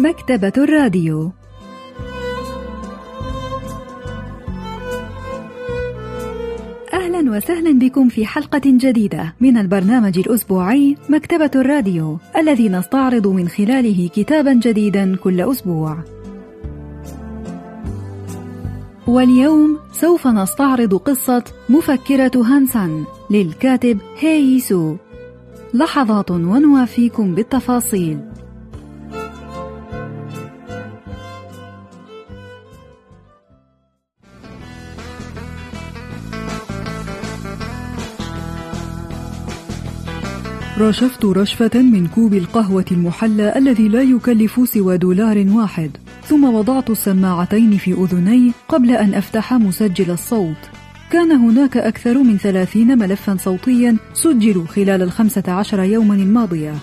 مكتبة الراديو أهلا وسهلا بكم في حلقة جديدة من البرنامج الأسبوعي مكتبة الراديو الذي نستعرض من خلاله كتابا جديدا كل أسبوع. واليوم سوف نستعرض قصة مفكرة هانسان للكاتب هيي سو. لحظات ونوافيكم بالتفاصيل. رشفت رشفة من كوب القهوة المحلى الذي لا يكلف سوى دولار واحد. ثم وضعت السماعتين في أذني قبل أن أفتح مسجل الصوت. كان هناك أكثر من ثلاثين ملفا صوتيا سجلوا خلال الخمسة عشر يوما الماضية.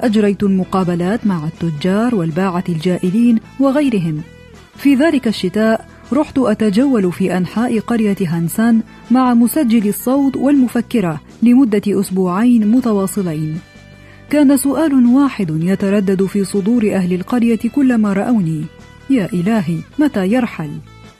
أجريت المقابلات مع التجار والباعة الجائلين وغيرهم. في ذلك الشتاء رحت أتجول في أنحاء قرية هانسان مع مسجل الصوت والمفكرة لمدة أسبوعين متواصلين. كان سؤال واحد يتردد في صدور أهل القرية كلما رأوني: يا إلهي متى يرحل؟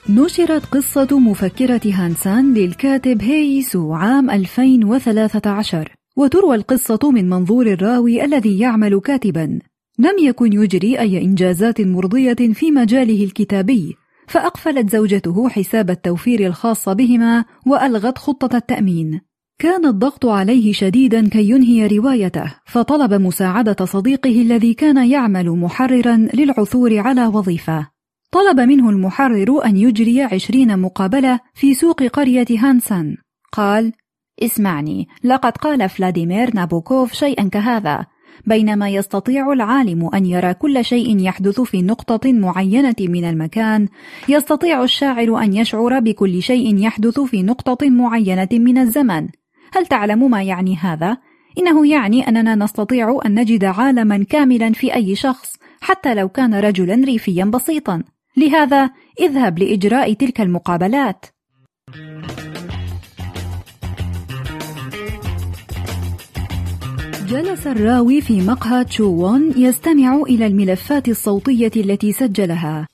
نشرت قصة مفكرة هانسان للكاتب هيسو عام 2013 وتروى القصة من منظور الراوي الذي يعمل كاتبا لم يكن يجري أي إنجازات مرضية في مجاله الكتابي فأقفلت زوجته حساب التوفير الخاص بهما وألغت خطة التأمين. كان الضغط عليه شديدا كي ينهي روايته، فطلب مساعدة صديقه الذي كان يعمل محررا للعثور على وظيفة. طلب منه المحرر أن يجري عشرين مقابلة في سوق قرية هانسان. قال: اسمعني، لقد قال فلاديمير نابوكوف شيئا كهذا: بينما يستطيع العالم أن يرى كل شيء يحدث في نقطة معينة من المكان يستطيع الشاعر أن يشعر بكل شيء يحدث في نقطة معينة من الزمن هل تعلم ما يعني هذا؟ إنه يعني أننا نستطيع أن نجد عالما كاملا في أي شخص حتى لو كان رجلا ريفيا بسيطا. لهذا اذهب لإجراء تلك المقابلات. جلس الراوي في مقهى تشوون يستمع إلى الملفات الصوتية التي سجلها.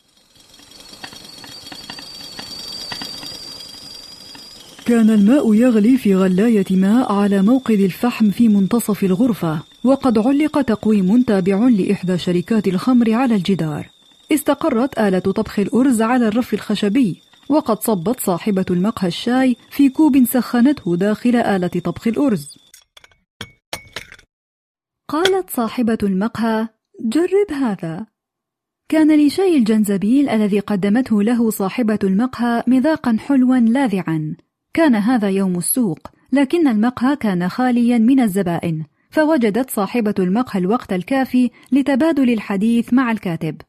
كان الماء يغلي في غلاية ماء على موقد الفحم في منتصف الغرفة وقد علق تقويم تابع لإحدى شركات الخمر على الجدار. استقرت آلة طبخ الأرز على الرف الخشبي وقد صبت صاحبة المقهى الشاي في كوب سخنته داخل آلة طبخ الأرز. قالت صاحبة المقهى: جرب هذا. كان لشاي الجنزبيل الذي قدمته له صاحبة المقهى مذاقا حلوا لاذعا. كان هذا يوم السوق، لكن المقهى كان خاليا من الزبائن، فوجدت صاحبة المقهى الوقت الكافي لتبادل الحديث مع الكاتب.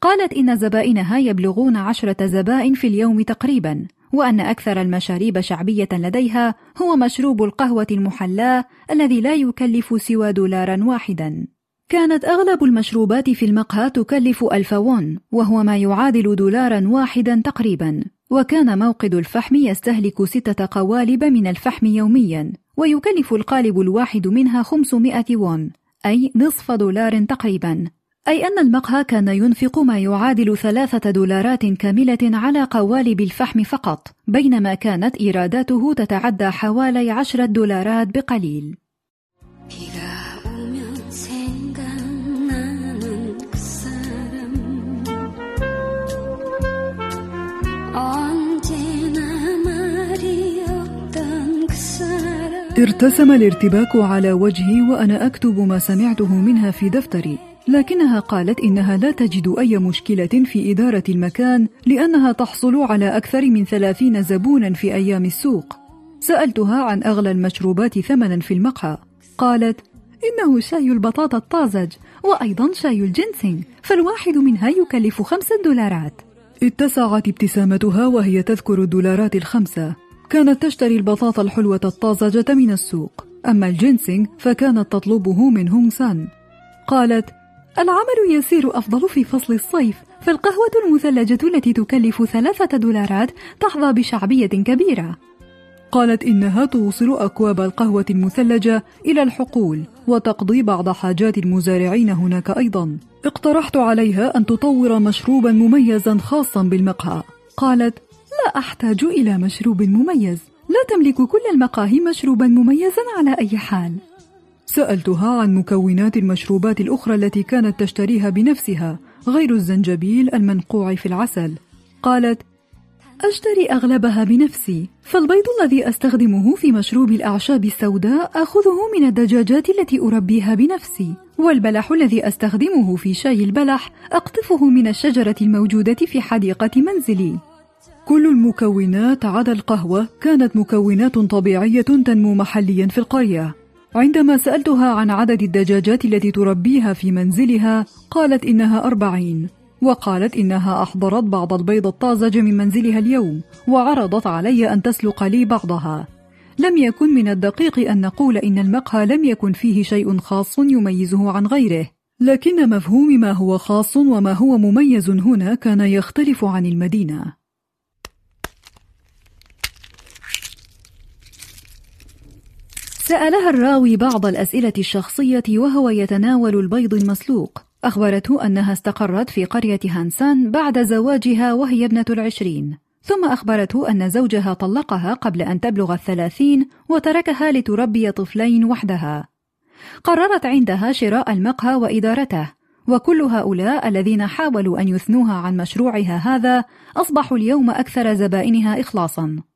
قالت إن زبائنها يبلغون عشرة زبائن في اليوم تقريبا، وأن أكثر المشاريب شعبية لديها هو مشروب القهوة المحلاة الذي لا يكلف سوى دولارا واحدا. كانت أغلب المشروبات في المقهى تكلف ألف وون وهو ما يعادل دولارا واحدا تقريبا وكان موقد الفحم يستهلك ستة قوالب من الفحم يوميا ويكلف القالب الواحد منها 500 وون أي نصف دولار تقريبا أي أن المقهى كان ينفق ما يعادل ثلاثة دولارات كاملة على قوالب الفحم فقط بينما كانت إيراداته تتعدى حوالي عشرة دولارات بقليل. ارتسم الارتباك على وجهي وأنا أكتب ما سمعته منها في دفتري. لكنها قالت إنها لا تجد أي مشكلة في إدارة المكان لأنها تحصل على أكثر من ثلاثين زبونا في أيام السوق. سألتها عن أغلى المشروبات ثمنا في المقهى. قالت إنه شاي البطاطا الطازج وأيضا شاي الجنسينغ فالواحد منها يكلف خمسة دولارات. اتسعت ابتسامتها وهي تذكر الدولارات الخمسة. كانت تشتري البطاطا الحلوة الطازجة من السوق. أما الجنسينغ فكانت تطلبه من هونغ سان قالت العمل يسير أفضل في فصل الصيف. فالقهوة المثلجة التي تكلف ثلاثة دولارات تحظى بشعبية كبيرة. قالت إنها توصل أكواب القهوة المثلجة إلى الحقول وتقضي بعض حاجات المزارعين هناك أيضا. اقترحت عليها أن تطور مشروبا مميزا خاصا بالمقهى. قالت لا أحتاج إلى مشروب مميز. لا تملك كل المقاهي مشروبا مميزا على أي حال. سألتها عن مكونات المشروبات الأخرى التي كانت تشتريها بنفسها غير الزنجبيل المنقوع في العسل. قالت أشتري أغلبها بنفسي فالبيض الذي أستخدمه في مشروب الأعشاب السوداء أخذه من الدجاجات التي أربيها بنفسي والبلح الذي أستخدمه في شاي البلح أقطفه من الشجرة الموجودة في حديقة منزلي. كل المكونات عدا القهوة كانت مكونات طبيعية تنمو محليا في القرية. عندما سألتها عن عدد الدجاجات التي تربيها في منزلها قالت إنها أربعين وقالت إنها أحضرت بعض البيض الطازج من منزلها اليوم وعرضت علي أن تسلق لي بعضها. لم يكن من الدقيق أن نقول إن المقهى لم يكن فيه شيء خاص يميزه عن غيره. لكن مفهوم ما هو خاص وما هو مميز هنا كان يختلف عن المدينة. سألها الراوي بعض الأسئلة الشخصية وهو يتناول البيض المسلوق. أخبرته أنها استقرت في قرية هانسان بعد زواجها وهي ابنة العشرين. ثم أخبرته أن زوجها طلقها قبل أن تبلغ الثلاثين وتركها لتربي طفلين وحدها. قررت عندها شراء المقهى وإدارته. وكل هؤلاء الذين حاولوا أن يثنوها عن مشروعها هذا أصبحوا اليوم أكثر زبائنها إخلاصا.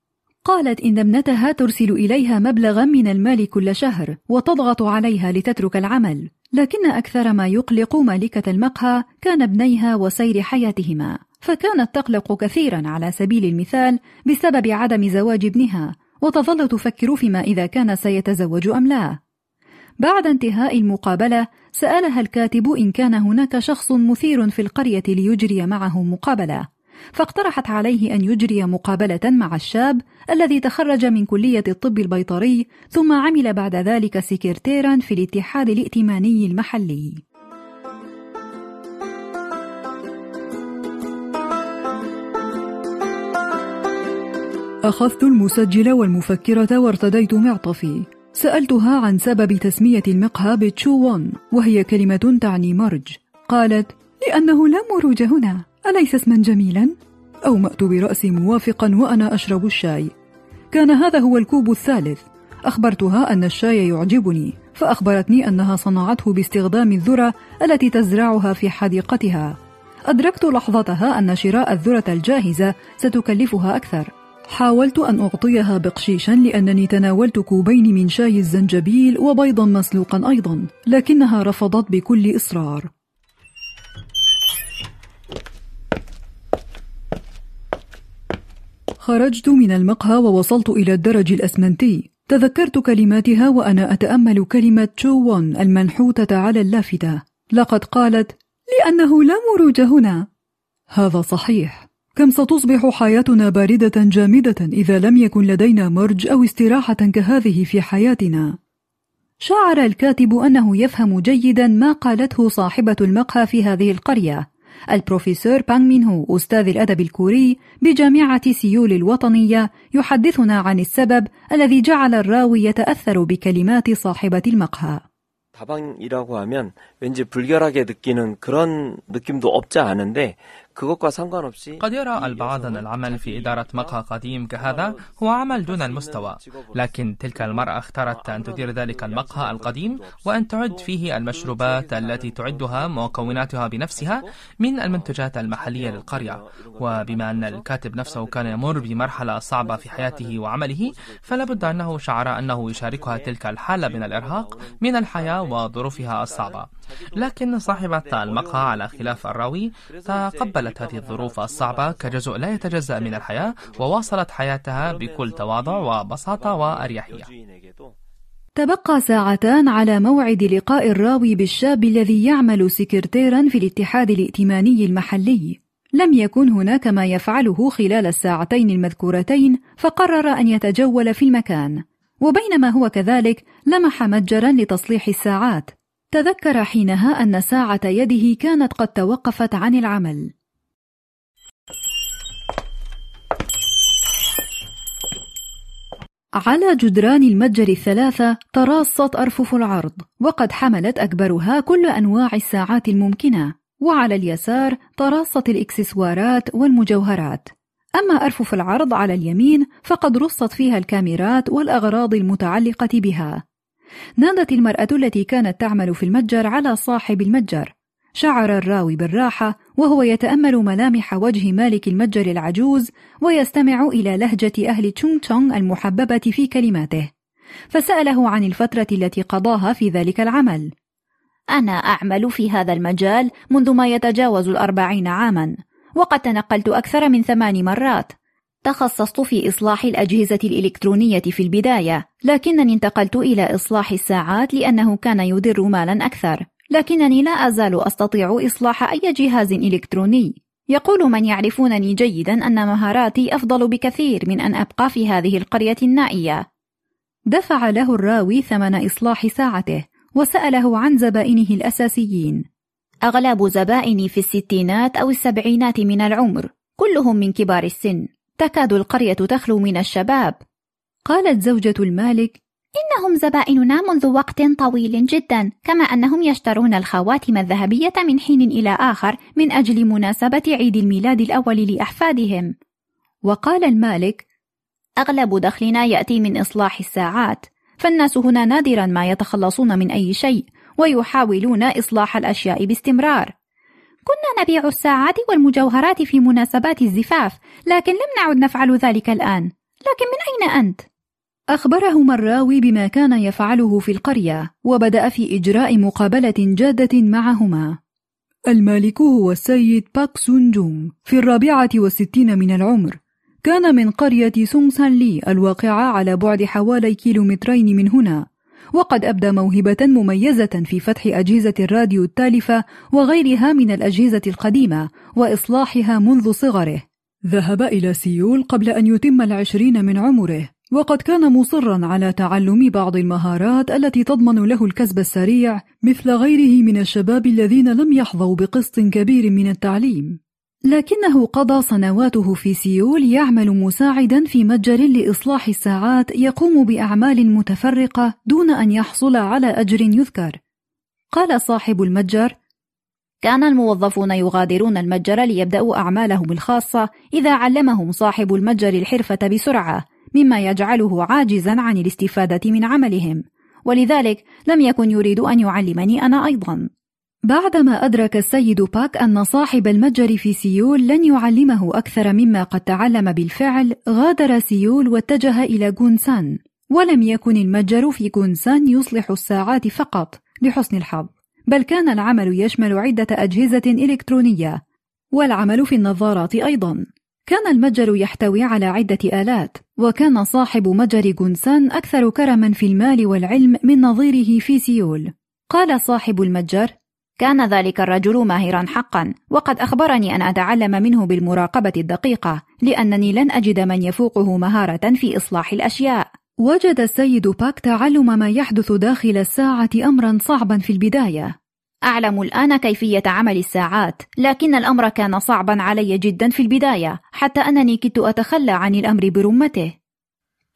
قالت إن ابنتها ترسل إليها مبلغا من المال كل شهر وتضغط عليها لتترك العمل. لكن أكثر ما يقلق مالكة المقهى كان ابنيها وسير حياتهما. فكانت تقلق كثيرا على سبيل المثال بسبب عدم زواج ابنها وتظل تفكر فيما إذا كان سيتزوج أم لا. بعد انتهاء المقابلة سألها الكاتب إن كان هناك شخص مثير في القرية ليجري معه مقابلة. فاقترحت عليه أن يجري مقابلة مع الشاب الذي تخرج من كلية الطب البيطري ثم عمل بعد ذلك سكرتيرا في الاتحاد الائتماني المحلي. أخذت المسجل والمفكرة وارتديت معطفي. سألتها عن سبب تسمية المقهى بتشوون وهي كلمة تعني مرج. قالت: لأنه لا مروج هنا. أليس اسما جميلا؟ أومأت برأسي موافقا وأنا أشرب الشاي. كان هذا هو الكوب الثالث. أخبرتها أن الشاي يعجبني فأخبرتني أنها صنعته باستخدام الذرة التي تزرعها في حديقتها. أدركت لحظتها أن شراء الذرة الجاهزة ستكلفها أكثر. حاولت أن أعطيها بقشيشا لأنني تناولت كوبين من شاي الزنجبيل وبيضا مسلوقا أيضا لكنها رفضت بكل إصرار. خرجت من المقهى ووصلت إلى الدرج الأسمنتي. تذكرت كلماتها وأنا أتأمل كلمة تشوون المنحوتة على اللافتة. لقد قالت لأنه لا مروج هنا. هذا صحيح. كم ستصبح حياتنا باردة جامدة إذا لم يكن لدينا مرج أو استراحة كهذه في حياتنا. شعر الكاتب أنه يفهم جيدا ما قالته صاحبة المقهى في هذه القرية. البروفيسور بانغ مين هو أستاذ الأدب الكوري بجامعة سيول الوطنية يحدثنا عن السبب الذي جعل الراوي يتأثر بكلمات صاحبة المقهى. 다방이라고 하면 왠지 불결하게 느끼는 그런 느낌도 없지 않은데 قد يرى البعض أن العمل في إدارة مقهى قديم كهذا هو عمل دون المستوى. لكن تلك المرأة اختارت أن تدير ذلك المقهى القديم وأن تعد فيه المشروبات التي تعدها مكوناتها بنفسها من المنتجات المحلية للقرية. وبما أن الكاتب نفسه كان يمر بمرحلة صعبة في حياته وعمله فلا بد أنه شعر أنه يشاركها تلك الحالة من الإرهاق من الحياة وظروفها الصعبة. لكن صاحبة المقهى على خلاف الراوي تقبلت هذه الظروف الصعبة كجزء لا يتجزأ من الحياة وواصلت حياتها بكل تواضع وبساطة وأريحية. تبقى ساعتان على موعد لقاء الراوي بالشاب الذي يعمل سكرتيرا في الاتحاد الائتماني المحلي. لم يكن هناك ما يفعله خلال الساعتين المذكورتين فقرر أن يتجول في المكان. وبينما هو كذلك لمح متجرا لتصليح الساعات. تذكر حينها أن ساعة يده كانت قد توقفت عن العمل. على جدران المتجر الثلاثة تراصت أرفف العرض وقد حملت أكبرها كل أنواع الساعات الممكنة. وعلى اليسار تراصت الإكسسوارات والمجوهرات. أما أرفف العرض على اليمين فقد رصت فيها الكاميرات والأغراض المتعلقة بها. نادت المرأة التي كانت تعمل في المتجر على صاحب المتجر. شعر الراوي بالراحة وهو يتأمل ملامح وجه مالك المتجر العجوز ويستمع إلى لهجة أهل تشونغ تشونغ المحببة في كلماته. فسأله عن الفترة التي قضاها في ذلك العمل. أنا أعمل في هذا المجال منذ ما يتجاوز الأربعين عاما وقد تنقلت أكثر من ثمان مرات. تخصصت في إصلاح الأجهزة الإلكترونية في البداية لكنني انتقلت إلى إصلاح الساعات لأنه كان يدر مالا أكثر. لكنني لا أزال أستطيع إصلاح أي جهاز إلكتروني. يقول من يعرفونني جيدا أن مهاراتي أفضل بكثير من أن أبقى في هذه القرية النائية. دفع له الراوي ثمن إصلاح ساعته وسأله عن زبائنه الأساسيين. أغلب زبائني في الستينات أو السبعينات من العمر كلهم من كبار السن تكاد القرية تخلو من الشباب. قالت زوجة المالك إنهم زبائننا منذ وقت طويل جدا كما أنهم يشترون الخواتم الذهبية من حين إلى آخر من أجل مناسبة عيد الميلاد الأول لأحفادهم. وقال المالك أغلب دخلنا يأتي من إصلاح الساعات فالناس هنا نادرا ما يتخلصون من أي شيء ويحاولون إصلاح الأشياء باستمرار. كنا نبيع الساعات والمجوهرات في مناسبات الزفاف لكن لم نعد نفعل ذلك الآن. لكن من أين أنت؟ أخبرهما الراوي بما كان يفعله في القرية وبدأ في إجراء مقابلة جادة معهما. المالك هو السيد باك سون جونغ في الرابعة والستين من العمر. كان من قرية سونغ سان لي الواقعة على بعد حوالي كيلومترين من هنا. وقد أبدى موهبة مميزة في فتح أجهزة الراديو التالفة وغيرها من الأجهزة القديمة وإصلاحها منذ صغره. ذهب إلى سيول قبل أن يتم العشرين من عمره. وقد كان مصرا على تعلم بعض المهارات التي تضمن له الكسب السريع مثل غيره من الشباب الذين لم يحظوا بقسط كبير من التعليم. لكنه قضى سنواته في سيول يعمل مساعدا في متجر لإصلاح الساعات يقوم بأعمال متفرقة دون أن يحصل على أجر يذكر. قال صاحب المتجر كان الموظفون يغادرون المتجر ليبدأوا أعمالهم الخاصة إذا علمهم صاحب المتجر الحرفة بسرعة. مما يجعله عاجزا عن الاستفادة من عملهم. ولذلك لم يكن يريد أن يعلمني أنا أيضا. بعدما أدرك السيد باك أن صاحب المتجر في سيول لن يعلمه أكثر مما قد تعلم بالفعل غادر سيول واتجه إلى جونسان ولم يكن المتجر في جونسان يصلح الساعات فقط لحسن الحظ بل كان العمل يشمل عدة أجهزة إلكترونية والعمل في النظارات أيضا. كان المتجر يحتوي على عدة آلات وكان صاحب متجر جونسان أكثر كرما في المال والعلم من نظيره في سيول. قال صاحب المتجر كان ذلك الرجل ماهرا حقا وقد أخبرني أن أتعلم منه بالمراقبة الدقيقة لأنني لن أجد من يفوقه مهارة في إصلاح الأشياء. وجد السيد باك تعلم ما يحدث داخل الساعة أمرا صعبا في البداية. أعلم الآن كيفية عمل الساعات لكن الأمر كان صعبا علي جدا في البداية حتى أنني كدت أتخلى عن الأمر برمته.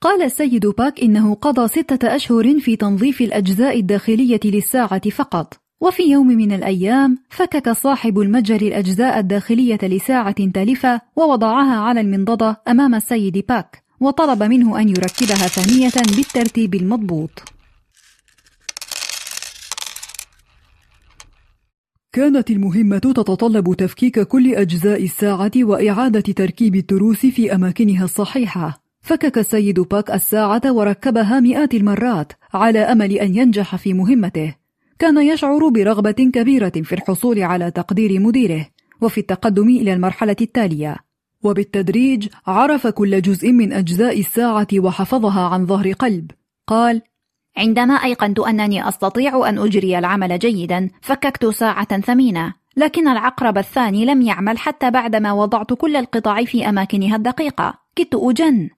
قال السيد باك إنه قضى ستة أشهر في تنظيف الأجزاء الداخلية للساعة فقط وفي يوم من الأيام فكك صاحب المتجر الأجزاء الداخلية لساعة تالفة ووضعها على المنضدة أمام السيد باك وطلب منه أن يركبها ثانية بالترتيب المضبوط. كانت المهمة تتطلب تفكيك كل أجزاء الساعة وإعادة تركيب التروس في أماكنها الصحيحة. فكك السيد باك الساعة وركبها مئات المرات على أمل أن ينجح في مهمته. كان يشعر برغبة كبيرة في الحصول على تقدير مديره وفي التقدم إلى المرحلة التالية. وبالتدريج عرف كل جزء من أجزاء الساعة وحفظها عن ظهر قلب. قال عندما أيقنت أنني أستطيع أن أجري العمل جيدا فككت ساعة ثمينة لكن العقرب الثاني لم يعمل حتى بعدما وضعت كل القطع في أماكنها الدقيقة. كدت أجن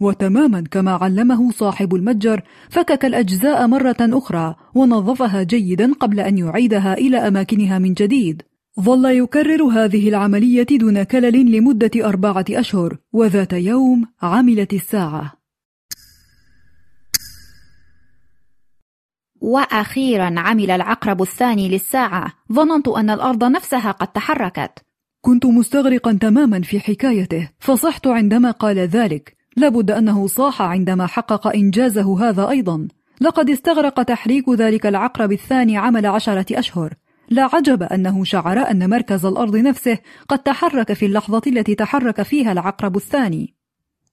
وتماما كما علمه صاحب المتجر فكك الأجزاء مرة أخرى ونظفها جيدا قبل أن يعيدها إلى أماكنها من جديد. ظل يكرر هذه العملية دون كلل لمدة أربعة أشهر وذات يوم عملت الساعة. وأخيرا عمل العقرب الثاني للساعة. ظننت أن الأرض نفسها قد تحركت. كنت مستغرقا تماما في حكايته. فصحت عندما قال ذلك. لابد أنه صاح عندما حقق إنجازه هذا أيضا. لقد استغرق تحريك ذلك العقرب الثاني عمل عشرة أشهر. لا عجب أنه شعر أن مركز الأرض نفسه قد تحرك في اللحظة التي تحرك فيها العقرب الثاني.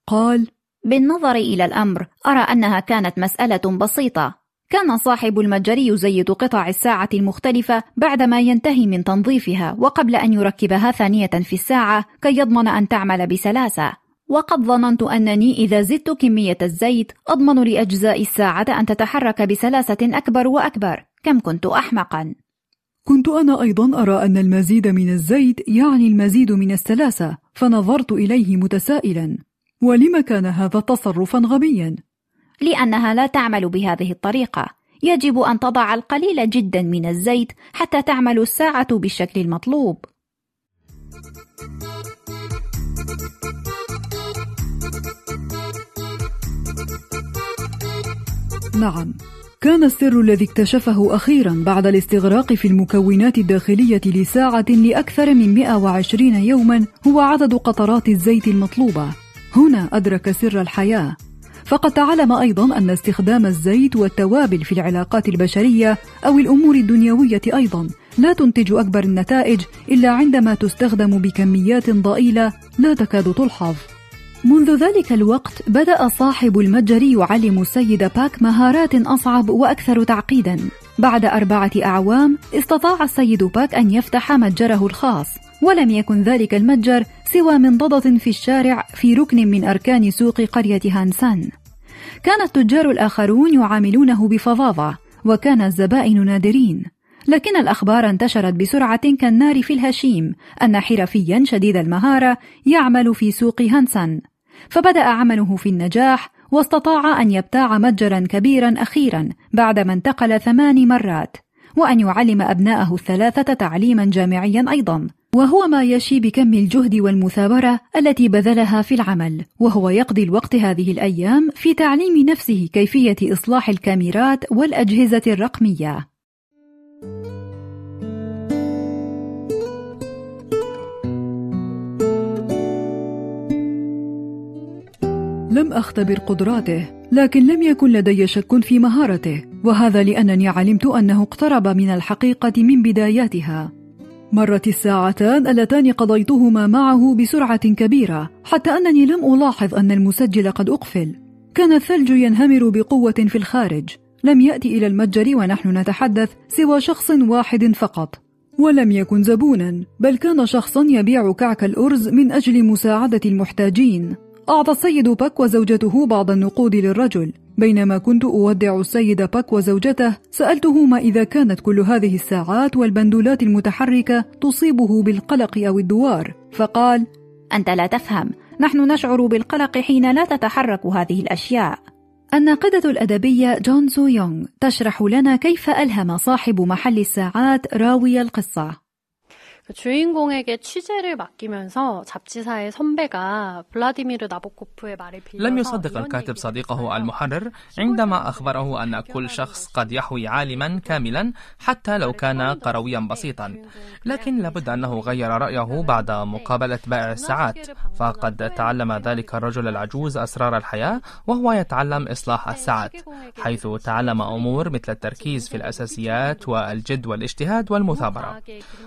قال بالنظر إلى الأمر أرى أنها كانت مسألة بسيطة. كان صاحب المتجر يزيد قطع الساعة المختلفة بعدما ينتهي من تنظيفها وقبل أن يركبها ثانية في الساعة كي يضمن أن تعمل بسلاسة. وقد ظننت أنني إذا زدت كمية الزيت أضمن لأجزاء الساعة أن تتحرك بسلاسة أكبر وأكبر. كم كنت أحمقا. كنت أنا أيضا أرى أن المزيد من الزيت يعني المزيد من السلاسة فنظرت إليه متسائلا. ولم كان هذا تصرفا غبيا؟ لأنها لا تعمل بهذه الطريقة. يجب أن تضع القليل جدا من الزيت حتى تعمل الساعة بالشكل المطلوب. نعم. كان السر الذي اكتشفه أخيرا بعد الاستغراق في المكونات الداخلية لساعة لأكثر من 120 يوما هو عدد قطرات الزيت المطلوبة. هنا أدرك سر الحياة. فقد تعلم أيضا أن استخدام الزيت والتوابل في العلاقات البشرية أو الأمور الدنيوية أيضا لا تنتج أكبر النتائج إلا عندما تستخدم بكميات ضئيلة لا تكاد تلحظ. منذ ذلك الوقت بدأ صاحب المتجر يعلم السيد باك مهارات أصعب وأكثر تعقيدا. بعد أربعة أعوام استطاع السيد باك أن يفتح متجره الخاص ولم يكن ذلك المتجر سوى منضدة في الشارع في ركن من أركان سوق قرية هانسان. كان التجار الآخرون يعاملونه بفظاظة وكان الزبائن نادرين. لكن الأخبار انتشرت بسرعة كالنار في الهشيم أن حرفيا شديد المهارة يعمل في سوق هانسان فبدأ عمله في النجاح واستطاع أن يبتاع متجرا كبيرا أخيرا بعدما انتقل ثمان مرات. وأن يعلم أبناءه الثلاثة تعليما جامعيا أيضا وهو ما يشي بكم الجهد والمثابرة التي بذلها في العمل وهو يقضي الوقت هذه الأيام في تعليم نفسه كيفية إصلاح الكاميرات والأجهزة الرقمية. لم أختبر قدراته. لكن لم يكن لدي شك في مهارته وهذا لأنني علمت أنه اقترب من الحقيقة من بداياتها. مرت الساعتان اللتان قضيتهما معه بسرعة كبيرة حتى أنني لم ألاحظ أن المسجل قد أقفل. كان الثلج ينهمر بقوة في الخارج. لم يأتي إلى المتجر ونحن نتحدث سوى شخص واحد فقط. ولم يكن زبونا بل كان شخصا يبيع كعك الأرز من أجل مساعدة المحتاجين. أعطى السيد باك وزوجته بعض النقود للرجل. بينما كنت أودع السيد باك وزوجته سألته ما إذا كانت كل هذه الساعات والبندولات المتحركة تصيبه بالقلق أو الدوار. فقال أنت لا تفهم. نحن نشعر بالقلق حين لا تتحرك هذه الأشياء. الناقدة الأدبية جون سو يونغ تشرح لنا كيف ألهم صاحب محل الساعات راوي القصة. 주인공에게 취재를 맡기면서 잡지사의 선배가 블라디미르 나보코프의 말을 لم يصدق الكاتب صديقه المحرر عندما أخبره أن كل شخص قد يحوي عالما كاملا حتى لو كان قرويا بسيطا لكن لابد أنه غير رأيه بعد مقابلة بائع الساعات فقد تعلم ذلك الرجل العجوز أسرار الحياة وهو يتعلم إصلاح الساعات حيث تعلم أمور مثل التركيز في الأساسيات والجد والاجتهاد والمثابرة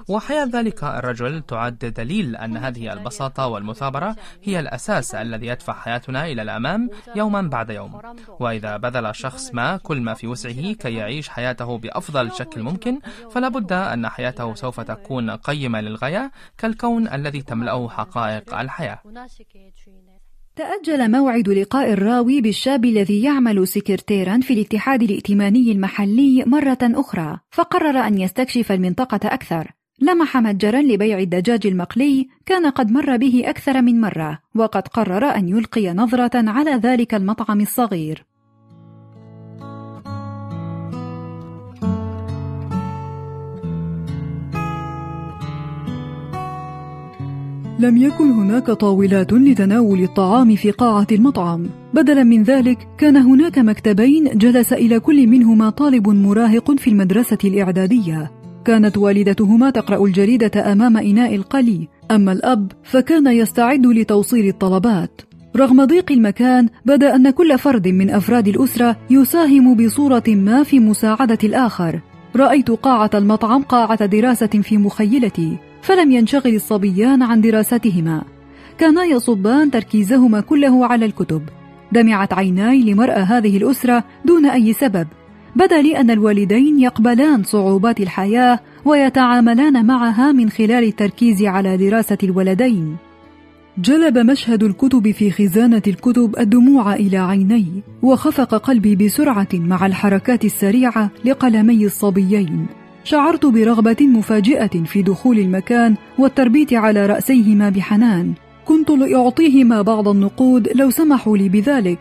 وحياة ذلك ذلك الرجل تعد دليل أن هذه البساطة والمثابرة هي الأساس الذي يدفع حياتنا إلى الأمام يوما بعد يوم. وإذا بذل شخص ما كل ما في وسعه كي يعيش حياته بأفضل شكل ممكن فلا بد أن حياته سوف تكون قيمة للغاية كالكون الذي تملأه حقائق الحياة. تأجل موعد لقاء الراوي بالشاب الذي يعمل سكرتيرا في الاتحاد الائتماني المحلي مرة أخرى، فقرر أن يستكشف المنطقة أكثر، لمح متجرا لبيع الدجاج المقلي كان قد مر به أكثر من مرة وقد قرر أن يلقي نظرة على ذلك المطعم الصغير. لم يكن هناك طاولات لتناول الطعام في قاعة المطعم. بدلا من ذلك كان هناك مكتبين جلس إلى كل منهما طالب مراهق في المدرسة الإعدادية. كانت والدتهما تقرأ الجريدة أمام إناء القلي. أما الأب فكان يستعد لتوصيل الطلبات. رغم ضيق المكان بدأ أن كل فرد من أفراد الأسرة يساهم بصورة ما في مساعدة الآخر. رأيت قاعة المطعم قاعة دراسة في مخيلتي فلم ينشغل الصبيان عن دراستهما. كانا يصبان تركيزهما كله على الكتب. دمعت عيناي لمرأى هذه الأسرة دون أي سبب. بدا لي أن الوالدين يقبلان صعوبات الحياة ويتعاملان معها من خلال التركيز على دراسة الولدين. جلب مشهد الكتب في خزانة الكتب الدموع إلى عيني وخفق قلبي بسرعة مع الحركات السريعة لقلمي الصبيين. شعرت برغبة مفاجئة في دخول المكان والتربيت على رأسيهما بحنان. كنت لأعطيهما بعض النقود لو سمحوا لي بذلك.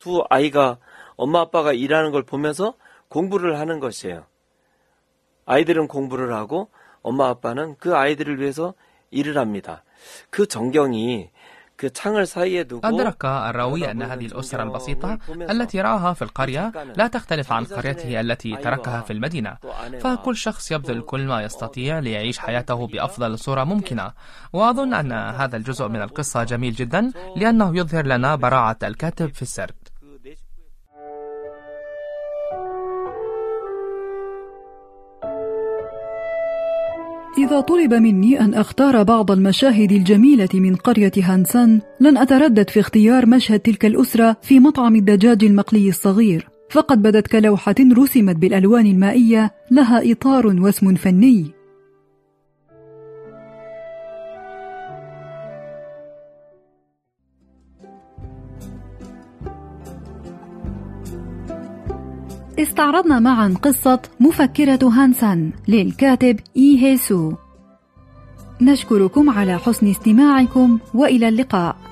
2 아이가 엄마 아빠가 일하는 걸 보면서 공부를 하는 것이에요. 아이들은 공부를 하고 엄마 아빠는 그 아이들을 위해서 일을 합니다. 그 정경이 أدرك الراوي أن هذه الأسرة البسيطة التي رآها في القرية لا تختلف عن قريته التي تركها في المدينة فكل شخص يبذل كل ما يستطيع ليعيش حياته بأفضل صورة ممكنة وأظن أن هذا الجزء من القصة جميل جدا لأنه يظهر لنا براعة الكاتب في السرد إذا طلب مني أن أختار بعض المشاهد الجميلة من قرية هانسان لن أتردد في اختيار مشهد تلك الأسرة في مطعم الدجاج المقلي الصغير. فقد بدت كلوحة رسمت بالألوان المائية لها إطار واسم فني. استعرضنا معا قصة مفكرة هانسان للكاتب إي هيسو. نشكركم على حسن استماعكم وإلى اللقاء.